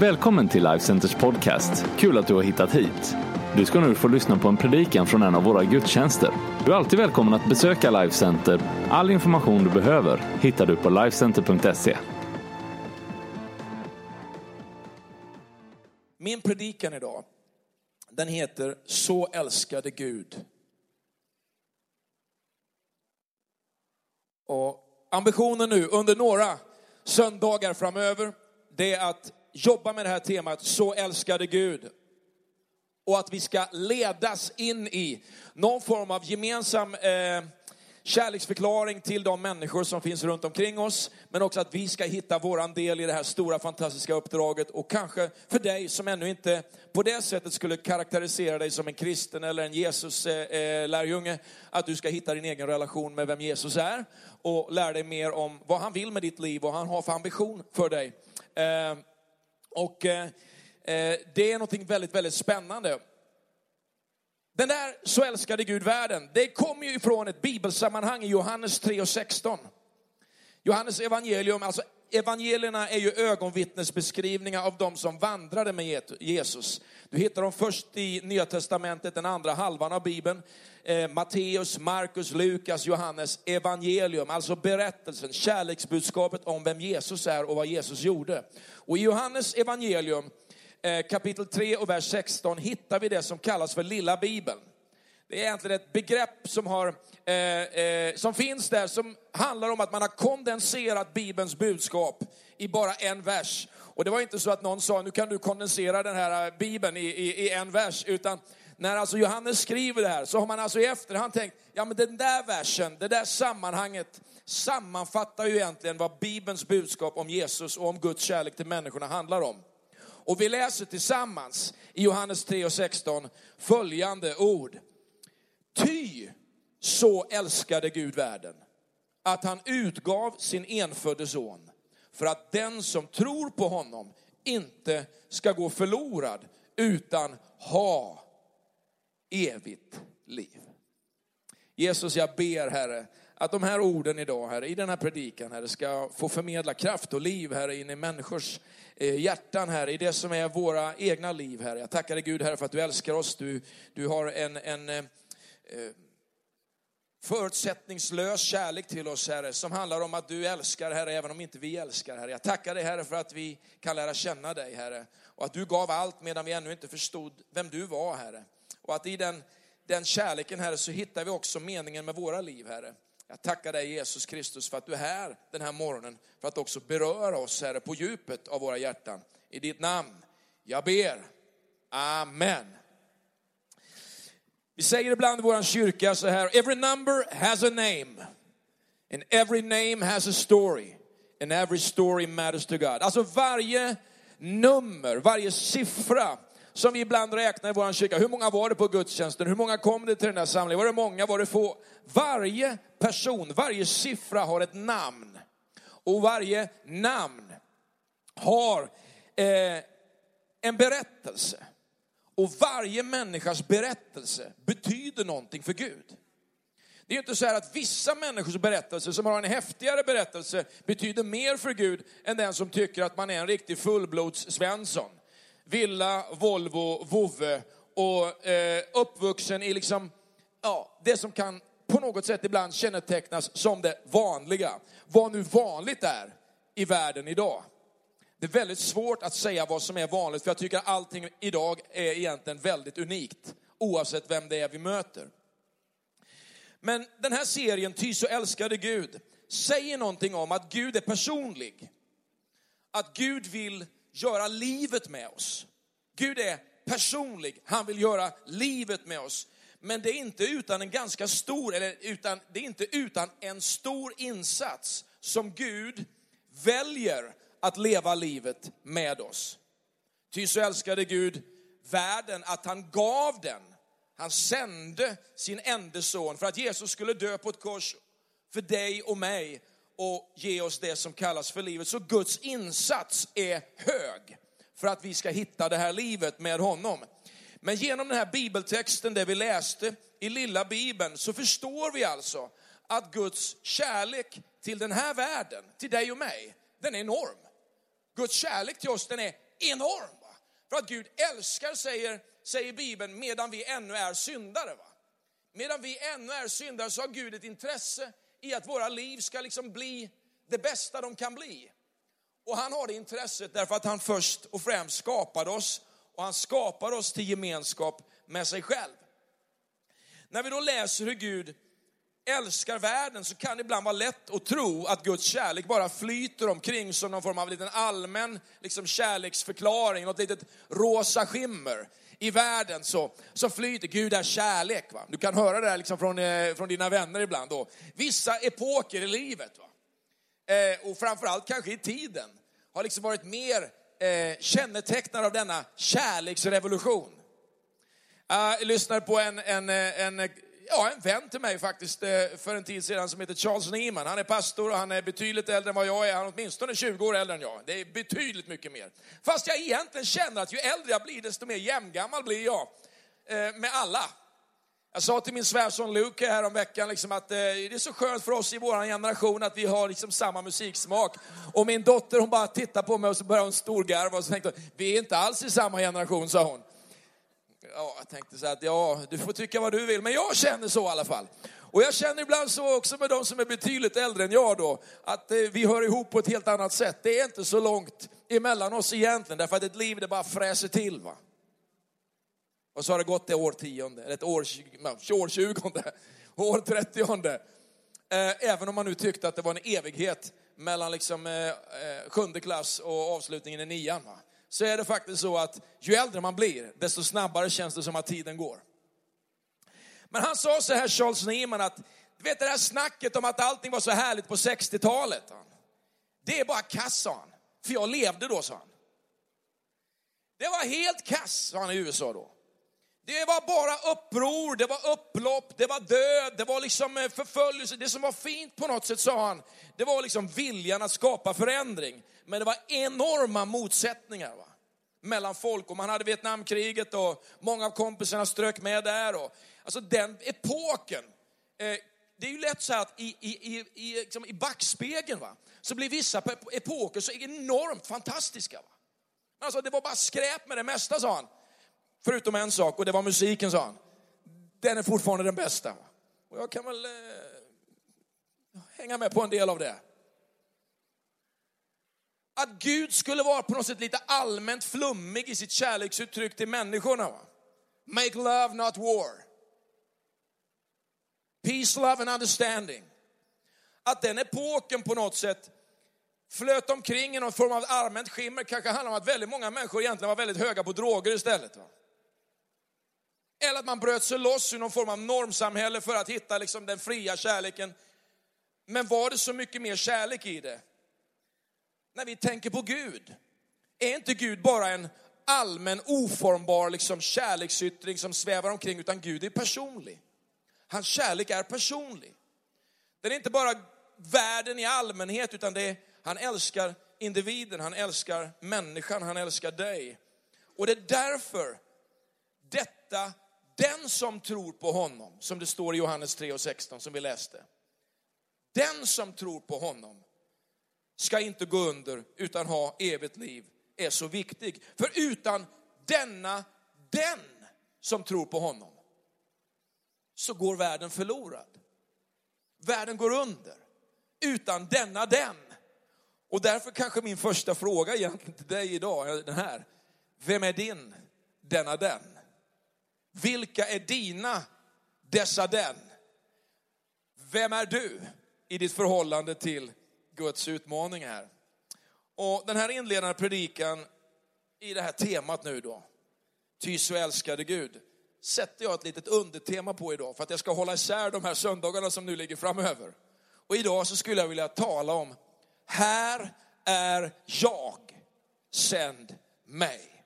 Välkommen till Life Centers podcast. Kul att du har hittat hit. Du ska nu få lyssna på en predikan från en av våra gudstjänster. Du är alltid välkommen att besöka Life Center. All information du behöver hittar du på lifecenter.se. Min predikan idag, den heter Så älskade Gud. Och ambitionen nu under några söndagar framöver, det är att jobba med det här temat Så älskade Gud. Och att vi ska ledas in i någon form av gemensam eh, kärleksförklaring till de människor som finns runt omkring oss. Men också att vi ska hitta våran del i det här stora fantastiska uppdraget. Och kanske för dig som ännu inte på det sättet skulle karaktärisera dig som en kristen eller en Jesus-lärjunge. Eh, eh att du ska hitta din egen relation med vem Jesus är. Och lära dig mer om vad han vill med ditt liv och vad han har för ambition för dig. Eh, och eh, eh, det är någonting väldigt, väldigt spännande. Den där så älskade Gud världen, det kommer ju ifrån ett bibelsammanhang i Johannes 3 och 16. Johannes evangelium, alltså evangelierna är ju ögonvittnesbeskrivningar av de som vandrade med Jesus. Du hittar dem först i Nya Testamentet, den andra halvan av Bibeln. Eh, Matteus, Markus, Lukas, Johannes evangelium, alltså berättelsen, kärleksbudskapet om vem Jesus är och vad Jesus gjorde. Och i Johannes evangelium eh, kapitel 3 och vers 16 hittar vi det som kallas för lilla bibeln. Det är egentligen ett begrepp som, har, eh, eh, som finns där som handlar om att man har kondenserat Bibelns budskap i bara en vers. Och det var inte så att någon sa, nu kan du kondensera den här Bibeln i, i, i en vers, utan när alltså Johannes skriver det här så har man alltså i efterhand tänkt, ja men den där versen, det där sammanhanget sammanfattar ju egentligen vad Bibelns budskap om Jesus och om Guds kärlek till människorna handlar om. Och vi läser tillsammans i Johannes 3 och 16 följande ord. Ty så älskade Gud världen att han utgav sin enfödde son för att den som tror på honom inte ska gå förlorad utan ha evigt liv. Jesus, jag ber Herre att de här orden idag, Herre, i den här predikan, Herre, ska få förmedla kraft och liv, Herre, in i människors eh, hjärtan, Herre, i det som är våra egna liv, Herre. Jag tackar dig Gud, Herre, för att du älskar oss. Du, du har en, en eh, eh förutsättningslös kärlek till oss, Herre, som handlar om att du älskar, Herre, även om inte vi älskar, Herre. Jag tackar dig, Herre, för att vi kan lära känna dig, Herre. Och att du gav allt medan vi ännu inte förstod vem du var, Herre. Och att i den, den kärleken, Herre, så hittar vi också meningen med våra liv, Herre. Jag tackar dig Jesus Kristus för att du är här den här morgonen, för att också beröra oss, Herre, på djupet av våra hjärtan. I ditt namn, jag ber. Amen. Vi säger ibland i vår kyrka så här, every number has a name. And every name has a story. And every story matters to God. Alltså varje nummer, varje siffra som vi ibland räknar i vår kyrka. Hur många var det på gudstjänsten? Hur många kom det till den här samlingen? Var det många? Var det få? Varje person, varje siffra har ett namn. Och varje namn har eh, en berättelse. Och varje människas berättelse betyder någonting för Gud. Det är inte så här att vissa människors berättelse som har en häftigare berättelse betyder mer för Gud än den som tycker att man är en riktig fullblods Svensson. Villa, Volvo, vovve och eh, uppvuxen i liksom, ja, det som kan på något sätt ibland kännetecknas som det vanliga. Vad nu vanligt är i världen idag. Det är väldigt svårt att säga vad som är vanligt, för jag tycker att allting idag är egentligen väldigt unikt, oavsett vem det är vi möter. Men den här serien, Ty så älskade Gud, säger någonting om att Gud är personlig. Att Gud vill göra livet med oss. Gud är personlig, han vill göra livet med oss. Men det är inte utan en ganska stor, eller utan, det är inte utan en stor insats som Gud väljer att leva livet med oss. Ty så älskade Gud världen att han gav den. Han sände sin enda son för att Jesus skulle dö på ett kors för dig och mig och ge oss det som kallas för livet. Så Guds insats är hög för att vi ska hitta det här livet med honom. Men genom den här bibeltexten, det vi läste i lilla bibeln, så förstår vi alltså att Guds kärlek till den här världen, till dig och mig, den är enorm. Guds kärlek till oss, den är enorm. Va? För att Gud älskar, säger, säger Bibeln, medan vi ännu är syndare. Va? Medan vi ännu är syndare så har Gud ett intresse i att våra liv ska liksom bli det bästa de kan bli. Och han har det intresset därför att han först och främst skapade oss och han skapar oss till gemenskap med sig själv. När vi då läser hur Gud älskar världen så kan det ibland vara lätt att tro att Guds kärlek bara flyter omkring som någon form av liten allmän liksom kärleksförklaring, något litet rosa skimmer. I världen så, så flyter Gud är kärlek. Va? Du kan höra det här liksom från, eh, från dina vänner ibland. Då. Vissa epoker i livet, va? Eh, och framförallt kanske i tiden, har liksom varit mer eh, kännetecknade av denna kärleksrevolution. Jag lyssnade på en, en, eh, en, ja, en vän till mig faktiskt eh, för en tid sedan som heter Charles Neiman. Han är pastor och han är betydligt äldre än vad jag är. Han är åtminstone 20 år äldre än jag. Det är betydligt mycket mer. Fast jag egentligen känner att ju äldre jag blir desto mer jämngammal blir jag. Eh, med alla. Jag sa till min svärson Luke här om veckan liksom att eh, det är så skönt för oss i vår generation att vi har liksom samma musiksmak. Och min dotter hon bara tittade på mig och så började hon storgarva och så tänkte vi är inte alls i samma generation, sa hon. Ja, jag tänkte så att ja, du får tycka vad du vill, men jag känner så i alla fall. Och jag känner ibland så också med de som är betydligt äldre än jag då, att eh, vi hör ihop på ett helt annat sätt. Det är inte så långt emellan oss egentligen, därför att ett liv det bara fräser till. Va? Och så har det gått det årtionde, eller ett år, år 20, år 30. Även om man nu tyckte att det var en evighet mellan liksom, eh, eh, sjunde klass och avslutningen i nian. Va? Så är det faktiskt så att ju äldre man blir, desto snabbare känns det som att tiden går. Men han sa så här, Charles Niemann, att du vet det här snacket om att allting var så härligt på 60-talet. Det är bara kass, sa han. För jag levde då, sa han. Det var helt kass, sa han i USA då. Det var bara uppror, det var upplopp, det var död, det var liksom eh, förföljelse. Det som var fint på något sätt, sa han, det var liksom viljan att skapa förändring. Men det var enorma motsättningar va? mellan folk. Och man hade Vietnamkriget och många av kompisarna strök med där. Och, alltså den epoken, eh, det är ju lätt så här att i, i, i, i, liksom i backspegeln va? så blir vissa epoker så enormt fantastiska. Va? Alltså det var bara skräp med det mesta, sa han. Förutom en sak, och det var musiken, sa han. Den är fortfarande den bästa. Och jag kan väl eh, hänga med på en del av det. Att Gud skulle vara på något sätt lite allmänt flummig i sitt kärleksuttryck till människorna. Va? Make love, not war. Peace, love and understanding. Att den epoken på något sätt flöt omkring i någon form av allmänt skimmer kanske handlar om att väldigt många människor egentligen var väldigt höga på droger istället. Va? Eller att man bröt sig loss ur någon form av normsamhälle för att hitta liksom den fria kärleken. Men var det så mycket mer kärlek i det? När vi tänker på Gud, är inte Gud bara en allmän oformbar liksom kärleksyttring som svävar omkring, utan Gud är personlig. Hans kärlek är personlig. Den är inte bara världen i allmänhet, utan det är, han älskar individen, han älskar människan, han älskar dig. Och det är därför detta den som tror på honom, som det står i Johannes 3 och 16 som vi läste. Den som tror på honom ska inte gå under utan ha evigt liv är så viktig. För utan denna, den som tror på honom, så går världen förlorad. Världen går under utan denna, den. Och därför kanske min första fråga egentligen till dig idag är den här. Vem är din, denna, den? Vilka är dina dessa den? Vem är du i ditt förhållande till Guds utmaning här? Och den här inledande predikan i det här temat nu då, ty så älskade Gud, sätter jag ett litet undertema på idag för att jag ska hålla isär de här söndagarna som nu ligger framöver. Och idag så skulle jag vilja tala om, här är jag, sänd mig.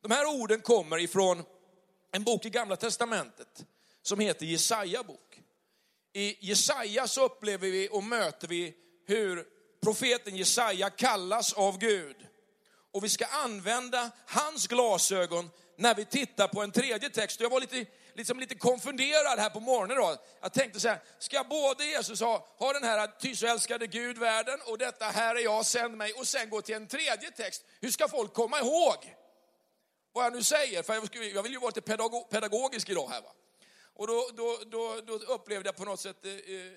De här orden kommer ifrån en bok i Gamla Testamentet som heter Jesaja bok. I Jesaja så upplever vi och möter vi hur profeten Jesaja kallas av Gud. Och vi ska använda hans glasögon när vi tittar på en tredje text. Jag var lite, liksom lite konfunderad här på morgonen då. Jag tänkte så här, ska både Jesus ha, ha den här ty så älskade Gud världen och detta här är jag, sänd mig och sen gå till en tredje text. Hur ska folk komma ihåg vad jag nu säger? För jag vill ju vara lite pedagogisk idag här va. Och då, då, då, då upplevde jag på något sätt, eh, eh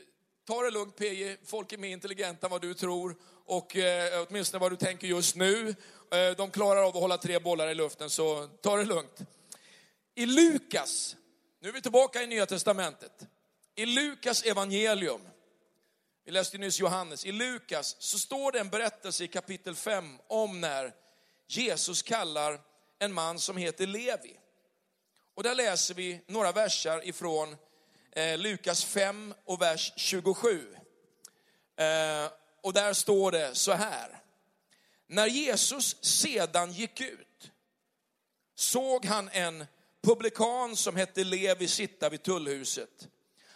ta det lugnt PJ, folk är mer intelligenta än vad du tror och eh, åtminstone vad du tänker just nu. Eh, de klarar av att hålla tre bollar i luften, så ta det lugnt. I Lukas, nu är vi tillbaka i Nya Testamentet. I Lukas evangelium, vi läste nyss Johannes, i Lukas så står det en berättelse i kapitel 5 om när Jesus kallar en man som heter Levi. Och där läser vi några versar ifrån eh, Lukas 5 och vers 27. Eh, och där står det så här. När Jesus sedan gick ut såg han en publikan som hette Levi sitta vid tullhuset.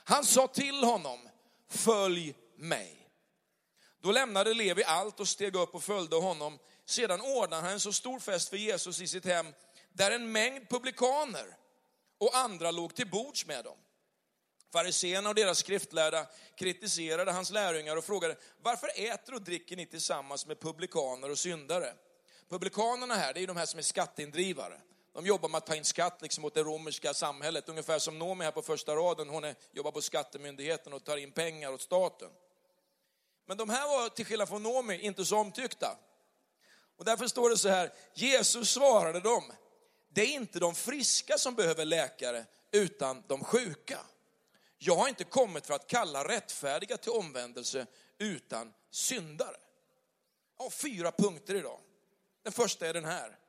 Han sa till honom, följ mig. Då lämnade Levi allt och steg upp och följde honom. Sedan ordnade han en så stor fest för Jesus i sitt hem, där en mängd publikaner och andra låg till bords med dem. Fariséerna och deras skriftlärda kritiserade hans lärjungar och frågade, varför äter och dricker ni tillsammans med publikaner och syndare? Publikanerna här, det är de här som är skatteindrivare. De jobbar med att ta in skatt liksom åt det romerska samhället, ungefär som Nomi här på första raden, hon är, jobbar på skattemyndigheten och tar in pengar åt staten. Men de här var, till skillnad från Nomi, inte så omtyckta. Och därför står det så här, Jesus svarade dem, det är inte de friska som behöver läkare, utan de sjuka. Jag har inte kommit för att kalla rättfärdiga till omvändelse, utan syndare. Jag har fyra punkter idag. Den första är den här.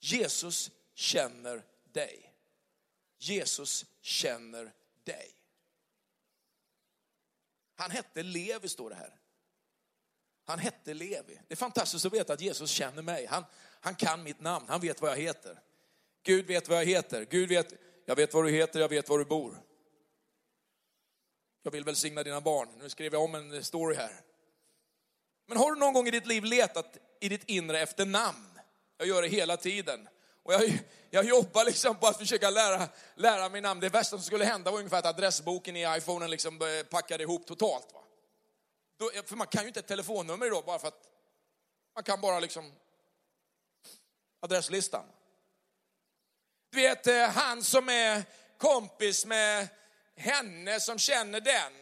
Jesus känner dig. Jesus känner dig. Han hette Levi, står det här. Han hette Levi. Det är fantastiskt att veta att Jesus känner mig. Han, han kan mitt namn, han vet vad jag heter. Gud vet vad jag heter. Gud vet, jag vet vad du heter, jag vet var du bor. Jag vill välsigna dina barn. Nu skrev jag om en story här. Men har du någon gång i ditt liv letat i ditt inre efter namn? Jag gör det hela tiden. Och jag, jag jobbar liksom på att försöka lära, lära mig namn. Det värsta som skulle hända var ungefär att adressboken i iPhonen liksom eh, packade ihop totalt. Va? Då, för man kan ju inte ett telefonnummer idag bara för att man kan bara liksom adresslistan. Du vet, eh, han som är kompis med henne som känner den.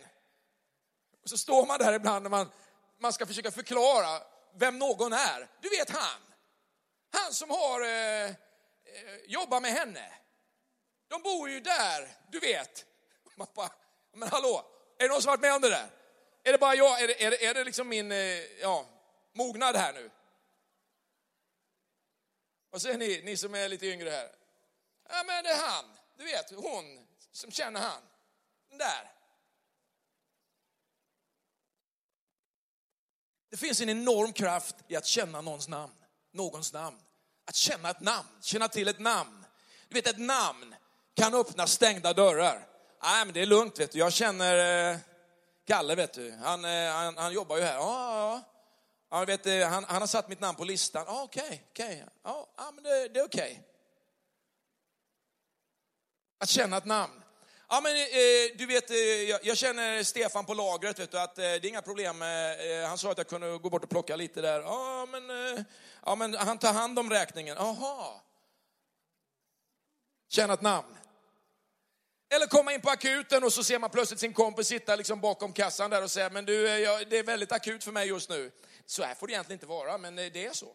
Och så står man där ibland när man, man ska försöka förklara vem någon är. Du vet han. Han som har eh, eh, jobbat med henne. De bor ju där, du vet. Man bara, men hallå, är det någon som varit med om det där? Är det bara jag, är det, är det, är det liksom min eh, ja, mognad här nu? Vad säger ni, ni som är lite yngre här? Ja men det är han, du vet, hon som känner han. Den där. Det finns en enorm kraft i att känna någons namn, någons namn. Att känna ett namn, känna till ett namn. Du vet ett namn kan öppna stängda dörrar. Nej men det är lugnt vet du, jag känner eh, Kalle vet du, han, eh, han, han jobbar ju här. Ja, ja, ja. vet, han, han har satt mitt namn på listan. Ja, okej, okej. Ja, ja, men det, det är okej. Att känna ett namn. Ja, men, eh, du vet, eh, jag, jag, känner Stefan på lagret, vet du, att eh, det är inga problem. Eh, eh, han sa att jag kunde gå bort och plocka lite där. Ja, men, ja, men han tar hand om räkningen. Jaha. Känna ett namn. Eller komma in på akuten och så ser man plötsligt sin kompis sitta liksom bakom kassan där och säga, men du, eh, jag, det är väldigt akut för mig just nu. Så här får det egentligen inte vara, men eh, det är så.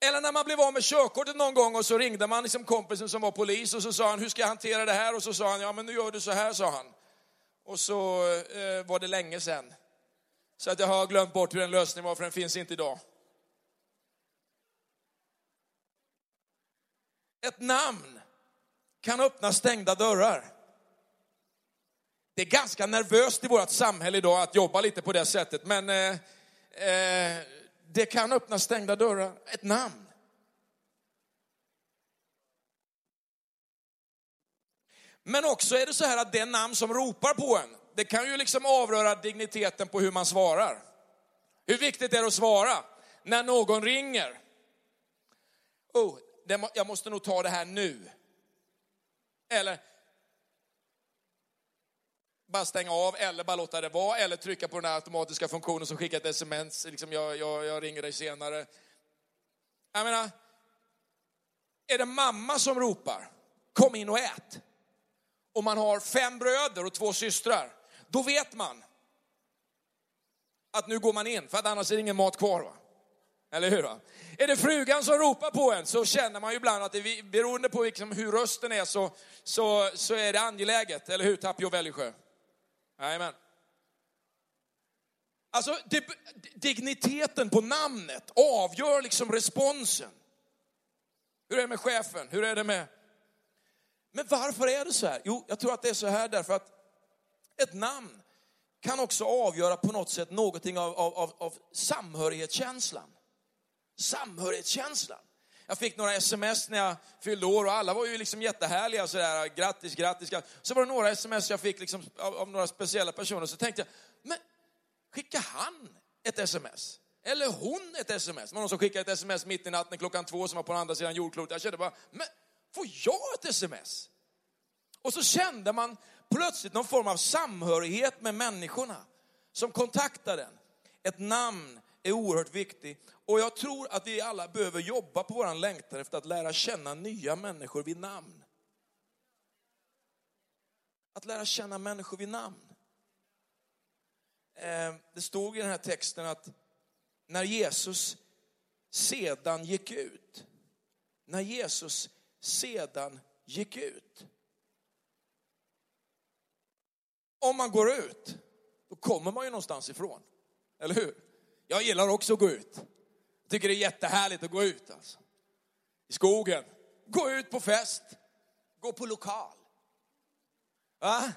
Eller när man blev av med körkortet någon gång och så ringde man liksom kompisen som var polis och så sa han, hur ska jag hantera det här? Och så sa han, ja men nu gör du så här, sa han. Och så eh, var det länge sedan. Så att jag har glömt bort hur en lösning var, för den finns inte idag. Ett namn kan öppna stängda dörrar. Det är ganska nervöst i vårt samhälle idag att jobba lite på det sättet, men eh, eh, det kan öppna stängda dörrar. Ett namn. Men också är det så här att det namn som ropar på en, det kan ju liksom avröra digniteten på hur man svarar. Hur viktigt är det att svara när någon ringer? Oh, jag måste nog ta det här nu. Eller bara stänga av eller bara låta det vara eller trycka på den här automatiska funktionen som skickar ett sms, liksom jag, jag, jag ringer dig senare. Jag menar, är det mamma som ropar, kom in och ät. Och man har fem bröder och två systrar, då vet man att nu går man in, för att annars är det ingen mat kvar. Va? Eller hur? Va? Är det frugan som ropar på en så känner man ju ibland att det, beroende på liksom hur rösten är så, så, så är det angeläget. Eller hur Tapio Väljesjö? Jajamän. Alltså digniteten på namnet avgör liksom responsen. Hur är det med chefen? Hur är det med... Men varför är det så här? Jo, jag tror att det är så här därför att ett namn kan också avgöra på något sätt någonting av, av, av, av samhörighetskänslan. Samhörighetskänslan. Jag fick några sms när jag fyllde år och alla var ju liksom jättehärliga. Sådär, grattis, grattis, grattis. Så var det några sms jag fick liksom av, av några speciella personer. Så tänkte jag, men skickar han ett sms? Eller hon ett sms? Det var någon som skickade ett sms mitt i natten klockan två som var på den andra sidan jordklotet. Jag kände bara, men får jag ett sms? Och så kände man plötsligt någon form av samhörighet med människorna som kontaktade en. Ett namn är oerhört viktig Och jag tror att vi alla behöver jobba på våran längtan efter att lära känna nya människor vid namn. Att lära känna människor vid namn. Eh, det stod i den här texten att när Jesus sedan gick ut, när Jesus sedan gick ut. Om man går ut, då kommer man ju någonstans ifrån. Eller hur? Jag gillar också att gå ut. Jag tycker det är jättehärligt att gå ut alltså. I skogen. Gå ut på fest. Gå på lokal. Va?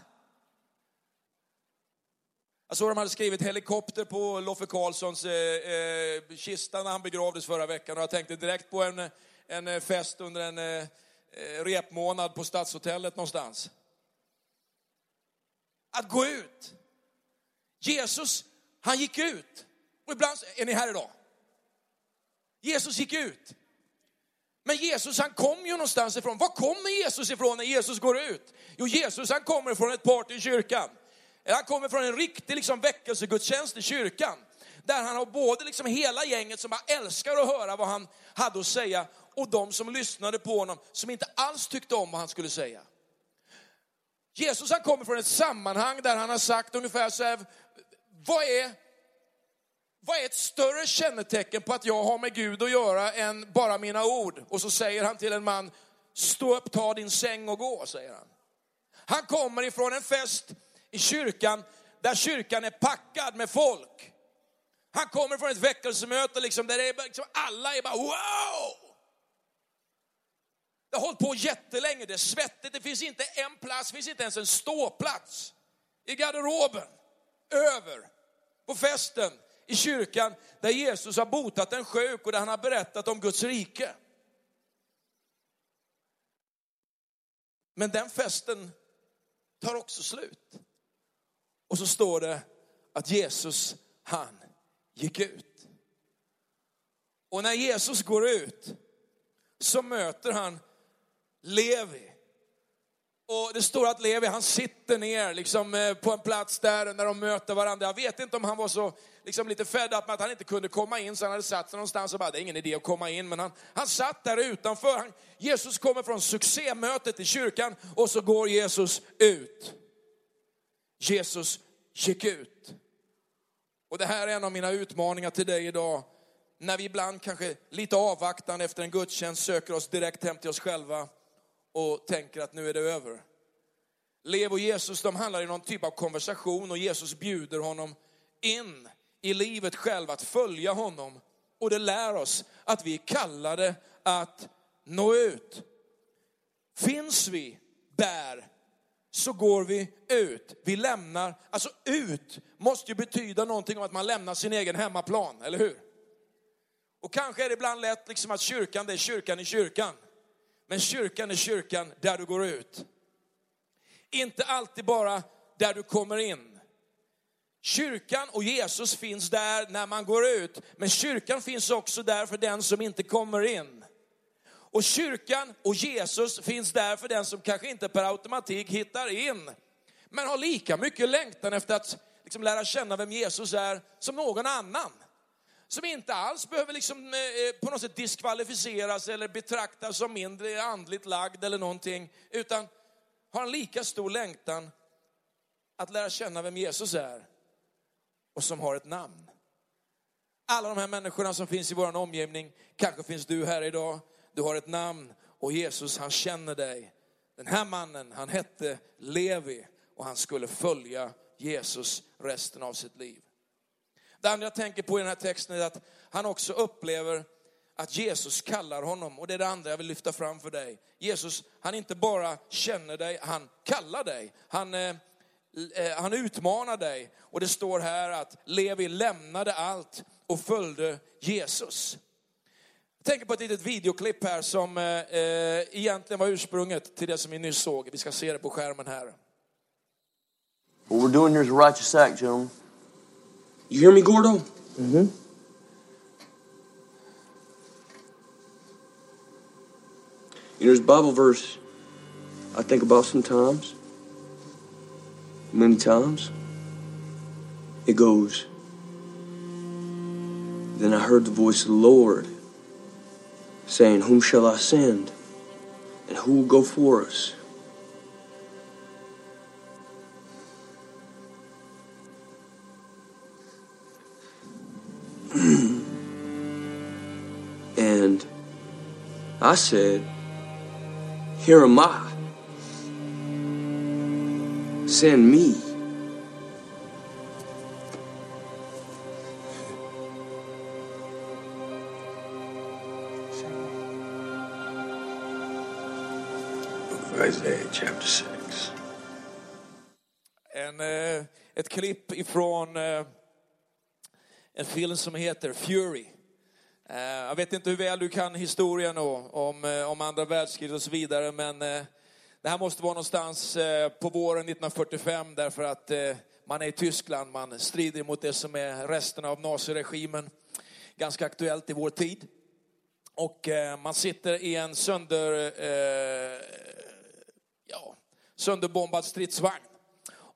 Jag såg de hade skrivit helikopter på Loffe Karlssons eh, eh, kista när han begravdes förra veckan och jag tänkte direkt på en, en eh, fest under en eh, eh, repmånad på Stadshotellet någonstans. Att gå ut. Jesus, han gick ut. Och ibland, är ni här idag? Jesus gick ut. Men Jesus han kom ju någonstans ifrån. Var kommer Jesus ifrån när Jesus går ut? Jo, Jesus han kommer från ett party i kyrkan. Han kommer från en riktig liksom, väckelsegudstjänst i kyrkan. Där han har både liksom hela gänget som bara älskar att höra vad han hade att säga och de som lyssnade på honom som inte alls tyckte om vad han skulle säga. Jesus han kommer från ett sammanhang där han har sagt ungefär så här, vad är, vad är ett större kännetecken på att jag har med Gud att göra än bara mina ord? Och så säger han till en man, stå upp, ta din säng och gå, säger han. Han kommer ifrån en fest i kyrkan där kyrkan är packad med folk. Han kommer från ett väckelsemöte liksom, där det är liksom, alla är bara wow! Det har hållit på jättelänge, det är svettigt, det finns inte en plats, det finns inte ens en ståplats i garderoben, över, på festen, i kyrkan där Jesus har botat en sjuk och där han har berättat om Guds rike. Men den festen tar också slut. Och så står det att Jesus, han gick ut. Och när Jesus går ut så möter han Levi. Och det står att Levi han sitter ner liksom eh, på en plats där när de möter varandra. Jag vet inte om han var så liksom lite fed up med att han inte kunde komma in så han hade satt sig någonstans och bara, det är ingen idé att komma in. Men han, han satt där utanför. Han, Jesus kommer från succémötet i kyrkan och så går Jesus ut. Jesus gick ut. Och det här är en av mina utmaningar till dig idag. När vi ibland kanske lite avvaktande efter en gudstjänst söker oss direkt hem till oss själva och tänker att nu är det över. Lev och Jesus, de handlar i någon typ av konversation och Jesus bjuder honom in i livet själv, att följa honom. Och det lär oss att vi är kallade att nå ut. Finns vi där så går vi ut. Vi lämnar, alltså ut måste ju betyda någonting om att man lämnar sin egen hemmaplan, eller hur? Och kanske är det ibland lätt liksom att kyrkan, det är kyrkan i kyrkan. Men kyrkan är kyrkan där du går ut. Inte alltid bara där du kommer in. Kyrkan och Jesus finns där när man går ut, men kyrkan finns också där för den som inte kommer in. Och kyrkan och Jesus finns där för den som kanske inte per automatik hittar in, men har lika mycket längtan efter att liksom lära känna vem Jesus är som någon annan. Som inte alls behöver liksom, eh, eh, på något sätt diskvalificeras eller betraktas som mindre andligt lagd eller någonting, utan har en lika stor längtan att lära känna vem Jesus är och som har ett namn. Alla de här människorna som finns i vår omgivning, kanske finns du här idag, du har ett namn och Jesus han känner dig. Den här mannen, han hette Levi och han skulle följa Jesus resten av sitt liv. Det andra jag tänker på i den här texten är att han också upplever att Jesus kallar honom. Och det är det andra jag vill lyfta fram för dig. Jesus, han inte bara känner dig, han kallar dig. Han, eh, eh han utmanar dig. Och det står här att Levi lämnade allt och följde Jesus. Jag tänker på ett litet videoklipp här som eh, eh, egentligen var ursprunget till det som vi nyss såg. Vi ska se det på skärmen här. What we're doing here is a righteous act, gentlemen. You hear me, Gordo? Mm-hmm. You know, there's Bible verse I think about sometimes. Many times. It goes, Then I heard the voice of the Lord saying, Whom shall I send? And who will go for us? I said, Here am I. Send me. Book of Isaiah chapter 6. En, eh, ett klipp ifrån eh, en film som heter Fury. Eh, jag vet inte hur väl du kan historien om, eh, om andra världskriget och så vidare, men eh, det här måste vara någonstans eh, på våren 1945 därför att eh, man är i Tyskland, man strider mot det som är resterna av naziregimen. Ganska aktuellt i vår tid. Och man sitter i en sönder, ja, sönderbombad stridsvagn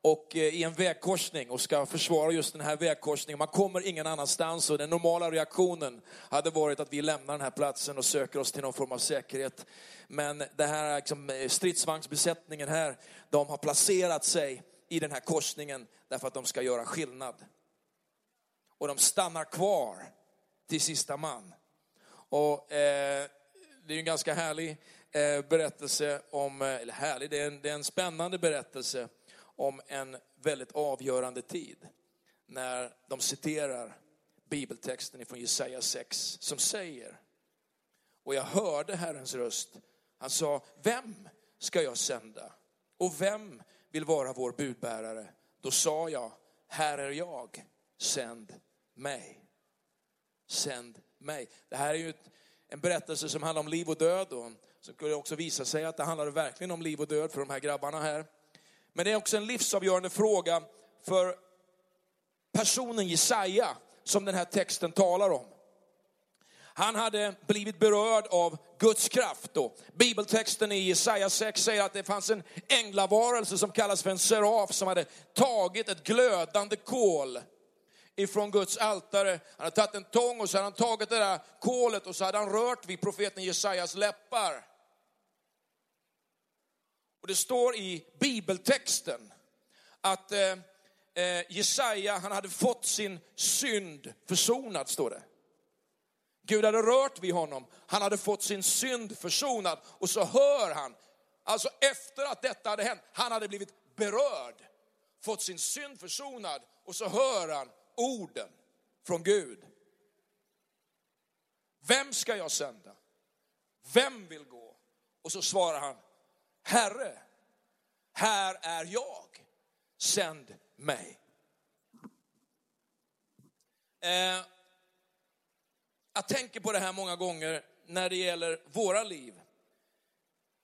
och eh, i en vägkorsning och ska försvara just den här vägkorsningen. Man kommer ingen annanstans och den normala reaktionen hade varit att vi lämnar den här platsen och söker oss till någon form av säkerhet. Men det här liksom, eh, stridsvagnsbesättningen här, de har placerat sig i den här korsningen därför att de ska göra skillnad. Och de stannar kvar till sista man. Och eh, det är en ganska härlig eh, berättelse om, eh, eller härlig, det är en, det är en spännande berättelse om en väldigt avgörande tid när de citerar bibeltexten från Jesaja 6 som säger, och jag hörde Herrens röst, han sa, vem ska jag sända? Och vem vill vara vår budbärare? Då sa jag, här är jag, sänd mig. Sänd mig. Det här är ju en berättelse som handlar om liv och död och som skulle också visa sig att det handlade verkligen om liv och död för de här grabbarna här. Men det är också en livsavgörande fråga för personen Jesaja som den här texten talar om. Han hade blivit berörd av Guds kraft. Och bibeltexten i Jesaja 6 säger att det fanns en änglavarelse som kallas för en seraf som hade tagit ett glödande kol ifrån Guds altare. Han hade tagit en tång och så hade han tagit det där kolet och så hade han rört vid profeten Jesajas läppar. Och det står i bibeltexten att eh, eh, Jesaja, han hade fått sin synd försonad, står det. Gud hade rört vid honom, han hade fått sin synd försonad och så hör han, alltså efter att detta hade hänt, han hade blivit berörd, fått sin synd försonad och så hör han orden från Gud. Vem ska jag sända? Vem vill gå? Och så svarar han, Herre, här är jag, sänd mig. Eh, jag tänker på det här många gånger när det gäller våra liv.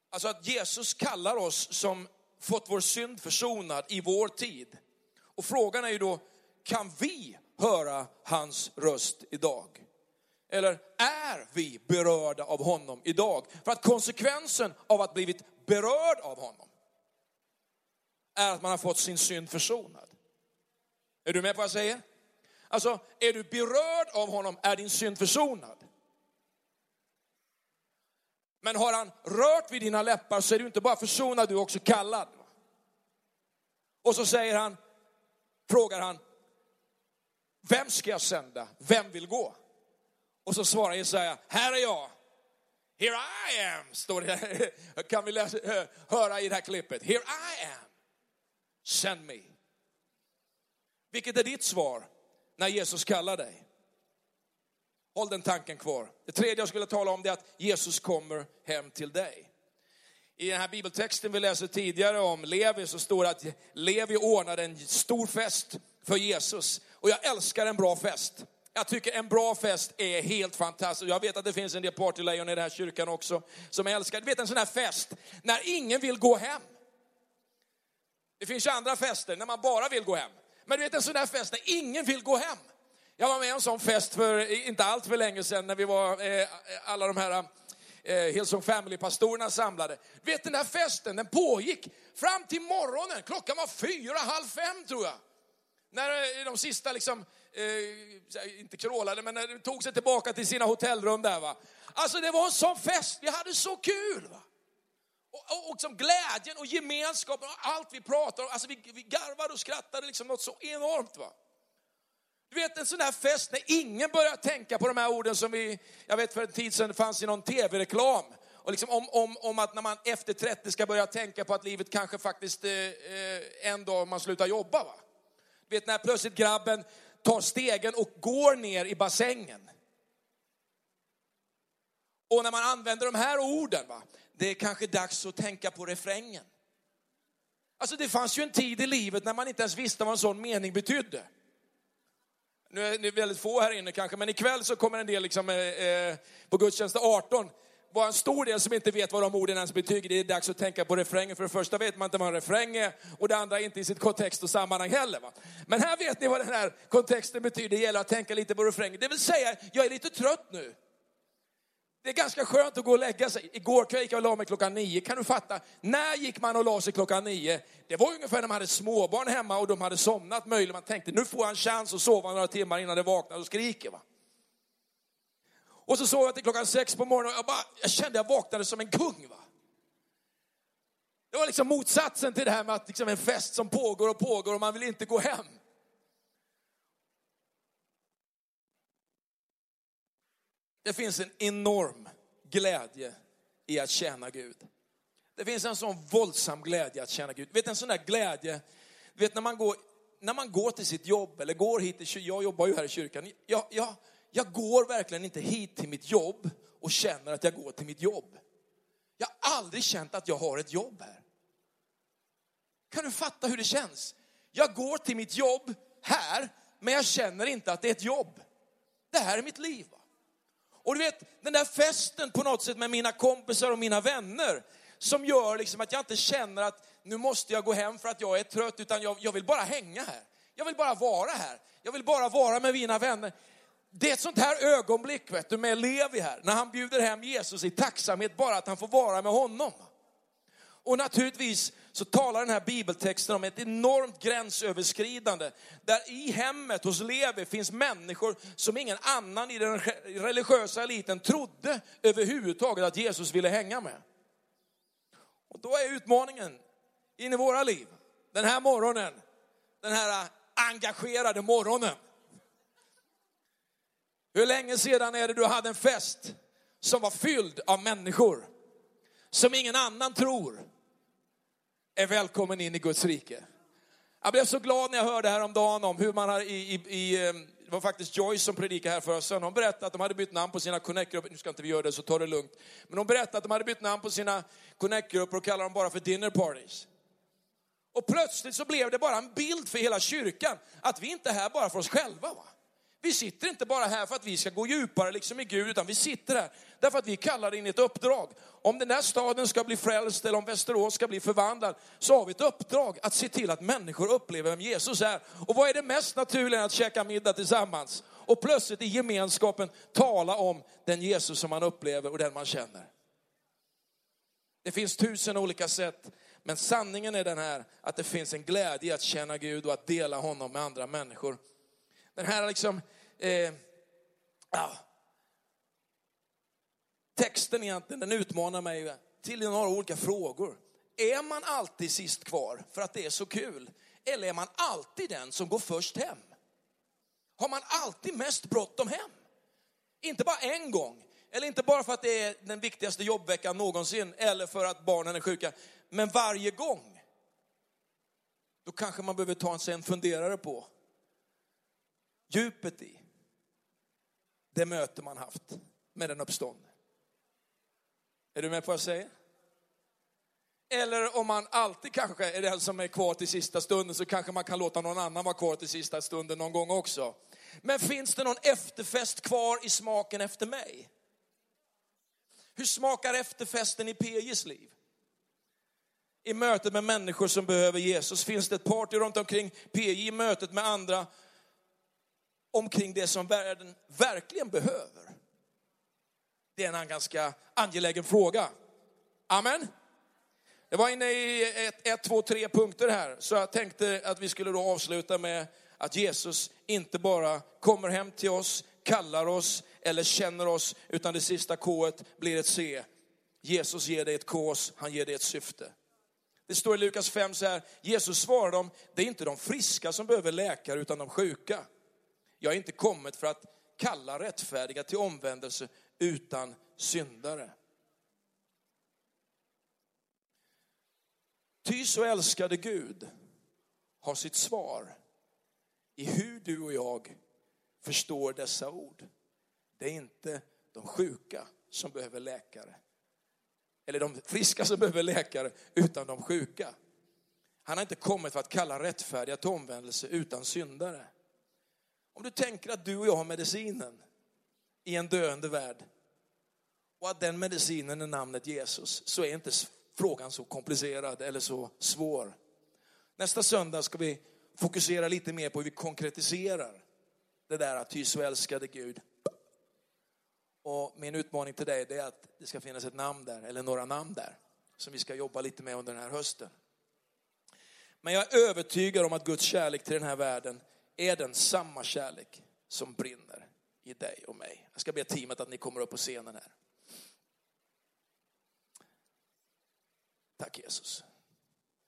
Alltså att Jesus kallar oss som fått vår synd försonad i vår tid. Och frågan är ju då, kan vi höra hans röst idag? Eller är vi berörda av honom idag? För att konsekvensen av att blivit berörd av honom är att man har fått sin synd försonad. Är du med på vad jag säger? Alltså, är du berörd av honom är din synd försonad. Men har han rört vid dina läppar så är du inte bara försonad, du är också kallad. Och så säger han, frågar han, vem ska jag sända? Vem vill gå? Och så svarar Jesaja, här är jag. Here I am, står det. Kan vi läsa, höra i det här klippet. Here I am. Send me. Vilket är ditt svar när Jesus kallar dig? Håll den tanken kvar. Det tredje jag skulle tala om är att Jesus kommer hem till dig. I den här bibeltexten vi läste tidigare om Levi så står det att Levi ordnade en stor fest för Jesus. Och jag älskar en bra fest. Jag tycker en bra fest är helt fantastisk. Jag vet att det finns en del partylejon i den här kyrkan också som älskar, du vet en sån här fest när ingen vill gå hem. Det finns ju andra fester när man bara vill gå hem. Men du vet en sån här fest när ingen vill gå hem. Jag var med om en sån fest för inte allt för länge sedan när vi var eh, alla de här eh, Hillsong Family-pastorerna samlade. Du vet den här festen, den pågick fram till morgonen. Klockan var fyra, halv fem tror jag. När eh, de sista liksom, Eh, eh, inte krålade, men när de tog sig tillbaka till sina hotellrum där va. Alltså det var en sån fest, vi hade så kul va. Och, och, och som glädjen och gemenskapen och allt vi pratade om, alltså vi, vi garvade och skrattade liksom något så enormt va. Du vet en sån här fest när ingen börjar tänka på de här orden som vi, jag vet för en tid sedan fanns i någon tv-reklam. Och liksom om, om, om att när man efter 30 ska börja tänka på att livet kanske faktiskt eh, eh, en dag man slutar jobba. Va? Du vet när plötsligt grabben tar stegen och går ner i bassängen. Och när man använder de här orden, va? det är kanske dags att tänka på refrängen. Alltså det fanns ju en tid i livet när man inte ens visste vad en sån mening betydde. Nu är det väldigt få här inne kanske, men ikväll så kommer en del liksom, eh, eh på gudstjänst 18 vara en stor del som inte vet vad de orden ens betyder. Det är dags att tänka på refrängen. För det första vet man inte vad en refräng är och det andra inte i sitt kontext och sammanhang heller. Va? Men här vet ni vad den här kontexten betyder. Det gäller att tänka lite på refrängen. Det vill säga, jag är lite trött nu. Det är ganska skönt att gå och lägga sig. Igår kväll gick jag och la mig klockan nio. Kan du fatta? När gick man och la sig klockan nio? Det var ungefär när man hade småbarn hemma och de hade somnat möjligen. Man tänkte, nu får jag en chans att sova några timmar innan det vaknar och skriker. Va? Och så sov jag till klockan sex på morgonen och jag, bara, jag kände jag vaknade som en kung. Va? Det var liksom motsatsen till det här med att liksom en fest som pågår och pågår och man vill inte gå hem. Det finns en enorm glädje i att tjäna Gud. Det finns en sån våldsam glädje att tjäna Gud. Vet en sån där glädje, vet när man går, när man går till sitt jobb eller går hit, till, jag jobbar ju här i kyrkan. Jag, jag, jag går verkligen inte hit till mitt jobb och känner att jag går till mitt jobb. Jag har aldrig känt att jag har ett jobb här. Kan du fatta hur det känns? Jag går till mitt jobb här, men jag känner inte att det är ett jobb. Det här är mitt liv. Och du vet, den där festen på något sätt med mina kompisar och mina vänner som gör liksom att jag inte känner att nu måste jag gå hem för att jag är trött, utan jag, jag vill bara hänga här. Jag vill bara vara här. Jag vill bara vara med mina vänner. Det är ett sånt här ögonblick vet du, med Levi här, när han bjuder hem Jesus i tacksamhet bara att han får vara med honom. Och naturligtvis så talar den här bibeltexten om ett enormt gränsöverskridande. Där i hemmet hos Levi finns människor som ingen annan i den religiösa eliten trodde överhuvudtaget att Jesus ville hänga med. Och då är utmaningen in i våra liv, den här morgonen, den här engagerade morgonen. Hur länge sedan är det du hade en fest som var fylld av människor som ingen annan tror är välkommen in i Guds rike. Jag blev så glad när jag hörde häromdagen om hur man har i, i, i ehm, det var faktiskt Joyce som predikade här förra söndagen. Hon berättade att de hade bytt namn på sina connect-grupper. Nu ska inte vi göra det, så ta det lugnt. Men hon berättade att de hade bytt namn på sina connect-grupper och kallar dem bara för dinner parties. Och plötsligt så blev det bara en bild för hela kyrkan att vi inte är här bara för oss själva. Va? Vi sitter inte bara här för att vi ska gå djupare liksom i Gud, utan vi sitter här därför att vi kallar in ett uppdrag. Om den här staden ska bli frälst eller om Västerås ska bli förvandlad, så har vi ett uppdrag att se till att människor upplever vem Jesus är. Och vad är det mest naturliga än att käka middag tillsammans? och plötsligt i gemenskapen tala om den Jesus som man upplever och den man känner. Det finns tusen olika sätt, men sanningen är den här att det finns en glädje att känna Gud och att dela honom med andra människor. Den här liksom, eh, ja, texten egentligen, den utmanar mig till några olika frågor. Är man alltid sist kvar för att det är så kul? Eller är man alltid den som går först hem? Har man alltid mest bråttom hem? Inte bara en gång, eller inte bara för att det är den viktigaste jobbveckan någonsin, eller för att barnen är sjuka, men varje gång. Då kanske man behöver ta sig en funderare på djupet i det möte man haft med den uppståndne. Är du med på vad jag säger? Eller om man alltid kanske är den som är kvar till sista stunden så kanske man kan låta någon annan vara kvar till sista stunden någon gång också. Men finns det någon efterfest kvar i smaken efter mig? Hur smakar efterfesten i PJs liv? I mötet med människor som behöver Jesus. Finns det ett party runt omkring PJ i mötet med andra omkring det som världen verkligen behöver? Det är en ganska angelägen fråga. Amen. Det var inne i ett, ett, två, tre punkter här, så jag tänkte att vi skulle då avsluta med att Jesus inte bara kommer hem till oss, kallar oss eller känner oss, utan det sista K blir ett C. Jesus ger dig ett K, han ger dig ett syfte. Det står i Lukas 5 så här, Jesus svarar dem, det är inte de friska som behöver läkare utan de sjuka. Jag är inte kommit för att kalla rättfärdiga till omvändelse utan syndare. Ty så älskade Gud har sitt svar i hur du och jag förstår dessa ord. Det är inte de sjuka som behöver läkare. Eller de friska som behöver läkare, utan de sjuka. Han har inte kommit för att kalla rättfärdiga till omvändelse utan syndare. Om du tänker att du och jag har medicinen i en döende värld och att den medicinen är namnet Jesus, så är inte frågan så komplicerad eller så svår. Nästa söndag ska vi fokusera lite mer på hur vi konkretiserar det där att ty så älskade Gud. Och min utmaning till dig är att det ska finnas ett namn där, eller några namn där, som vi ska jobba lite med under den här hösten. Men jag är övertygad om att Guds kärlek till den här världen är den samma kärlek som brinner i dig och mig. Jag ska be teamet att ni kommer upp på scenen här. Tack Jesus.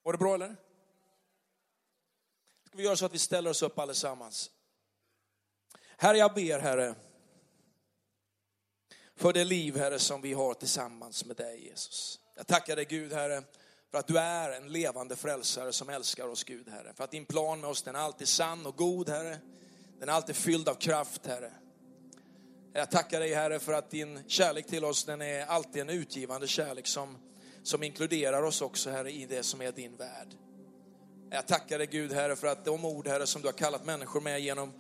Var det bra eller? Ska vi göra så att vi ställer oss upp allesammans. Herre, jag ber Herre, för det liv Herre som vi har tillsammans med dig Jesus. Jag tackar dig Gud Herre, för att du är en levande frälsare som älskar oss Gud Herre. För att din plan med oss den är alltid sann och god Herre. Den är alltid fylld av kraft Herre. Jag tackar dig Herre för att din kärlek till oss den är alltid en utgivande kärlek som som inkluderar oss också, Herre, i det som är din värld. Jag tackar dig Gud, Herre, för att de ord, Herre, som du har kallat människor med genom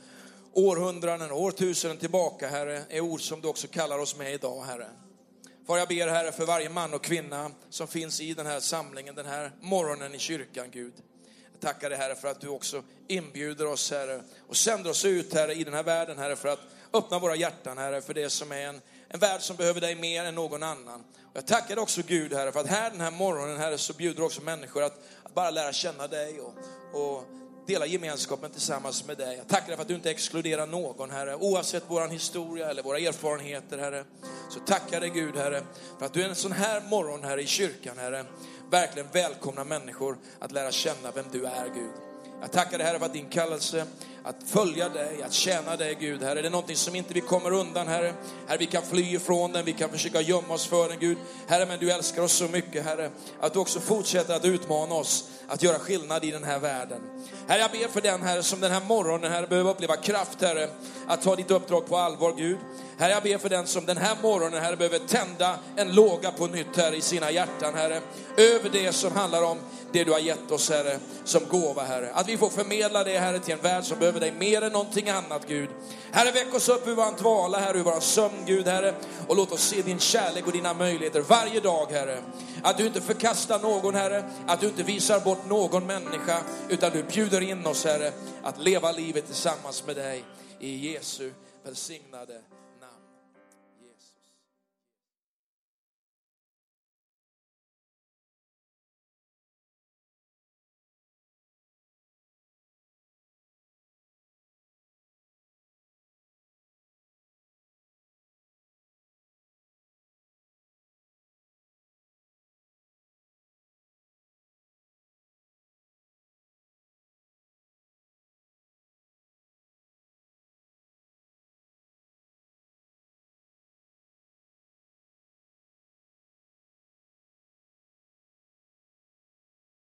århundraden och årtusenden tillbaka, Herre, är ord som du också kallar oss med idag, Herre. Far, jag ber, Herre, för varje man och kvinna som finns i den här samlingen, den här morgonen i kyrkan, Gud. Jag tackar dig, Herre, för att du också inbjuder oss, Herre, och sänder oss ut, Herre, i den här världen, Herre, för att öppna våra hjärtan, Herre, för det som är en, en värld som behöver dig mer än någon annan. Jag tackar dig också Gud, Herre, för att här den här morgonen, Herre, så bjuder också människor att, att bara lära känna dig och, och dela gemenskapen tillsammans med dig. Jag tackar dig för att du inte exkluderar någon, Herre, oavsett vår historia eller våra erfarenheter, Herre. Så tackar dig Gud, Herre, för att du en sån här morgon, Herre, i kyrkan, Herre, verkligen välkomnar människor att lära känna vem du är, Gud. Jag tackar dig Herre för din kallelse att följa dig, att tjäna dig Gud. Herre, det är någonting som inte vi kommer undan Herre. Herre, vi kan fly ifrån den, vi kan försöka gömma oss för den Gud. Herre, men du älskar oss så mycket Herre, att du också fortsätter att utmana oss att göra skillnad i den här världen. Herre, jag ber för den Herre som den här morgonen Herre behöver uppleva kraft Herre, att ta ditt uppdrag på allvar Gud. Herre, jag ber för den som den här morgonen Herre behöver tända en låga på nytt Herre i sina hjärtan Herre, över det som handlar om det du har gett oss Herre, som gåva Herre. Att vi får förmedla det Herre till en värld som behöver dig mer än någonting annat Gud. Herre, väck oss upp ur våran dvala Herre, ur våran sömn Gud Herre. Och låt oss se din kärlek och dina möjligheter varje dag Herre. Att du inte förkastar någon Herre, att du inte visar bort någon människa, utan du bjuder in oss Herre, att leva livet tillsammans med dig. I Jesu välsignade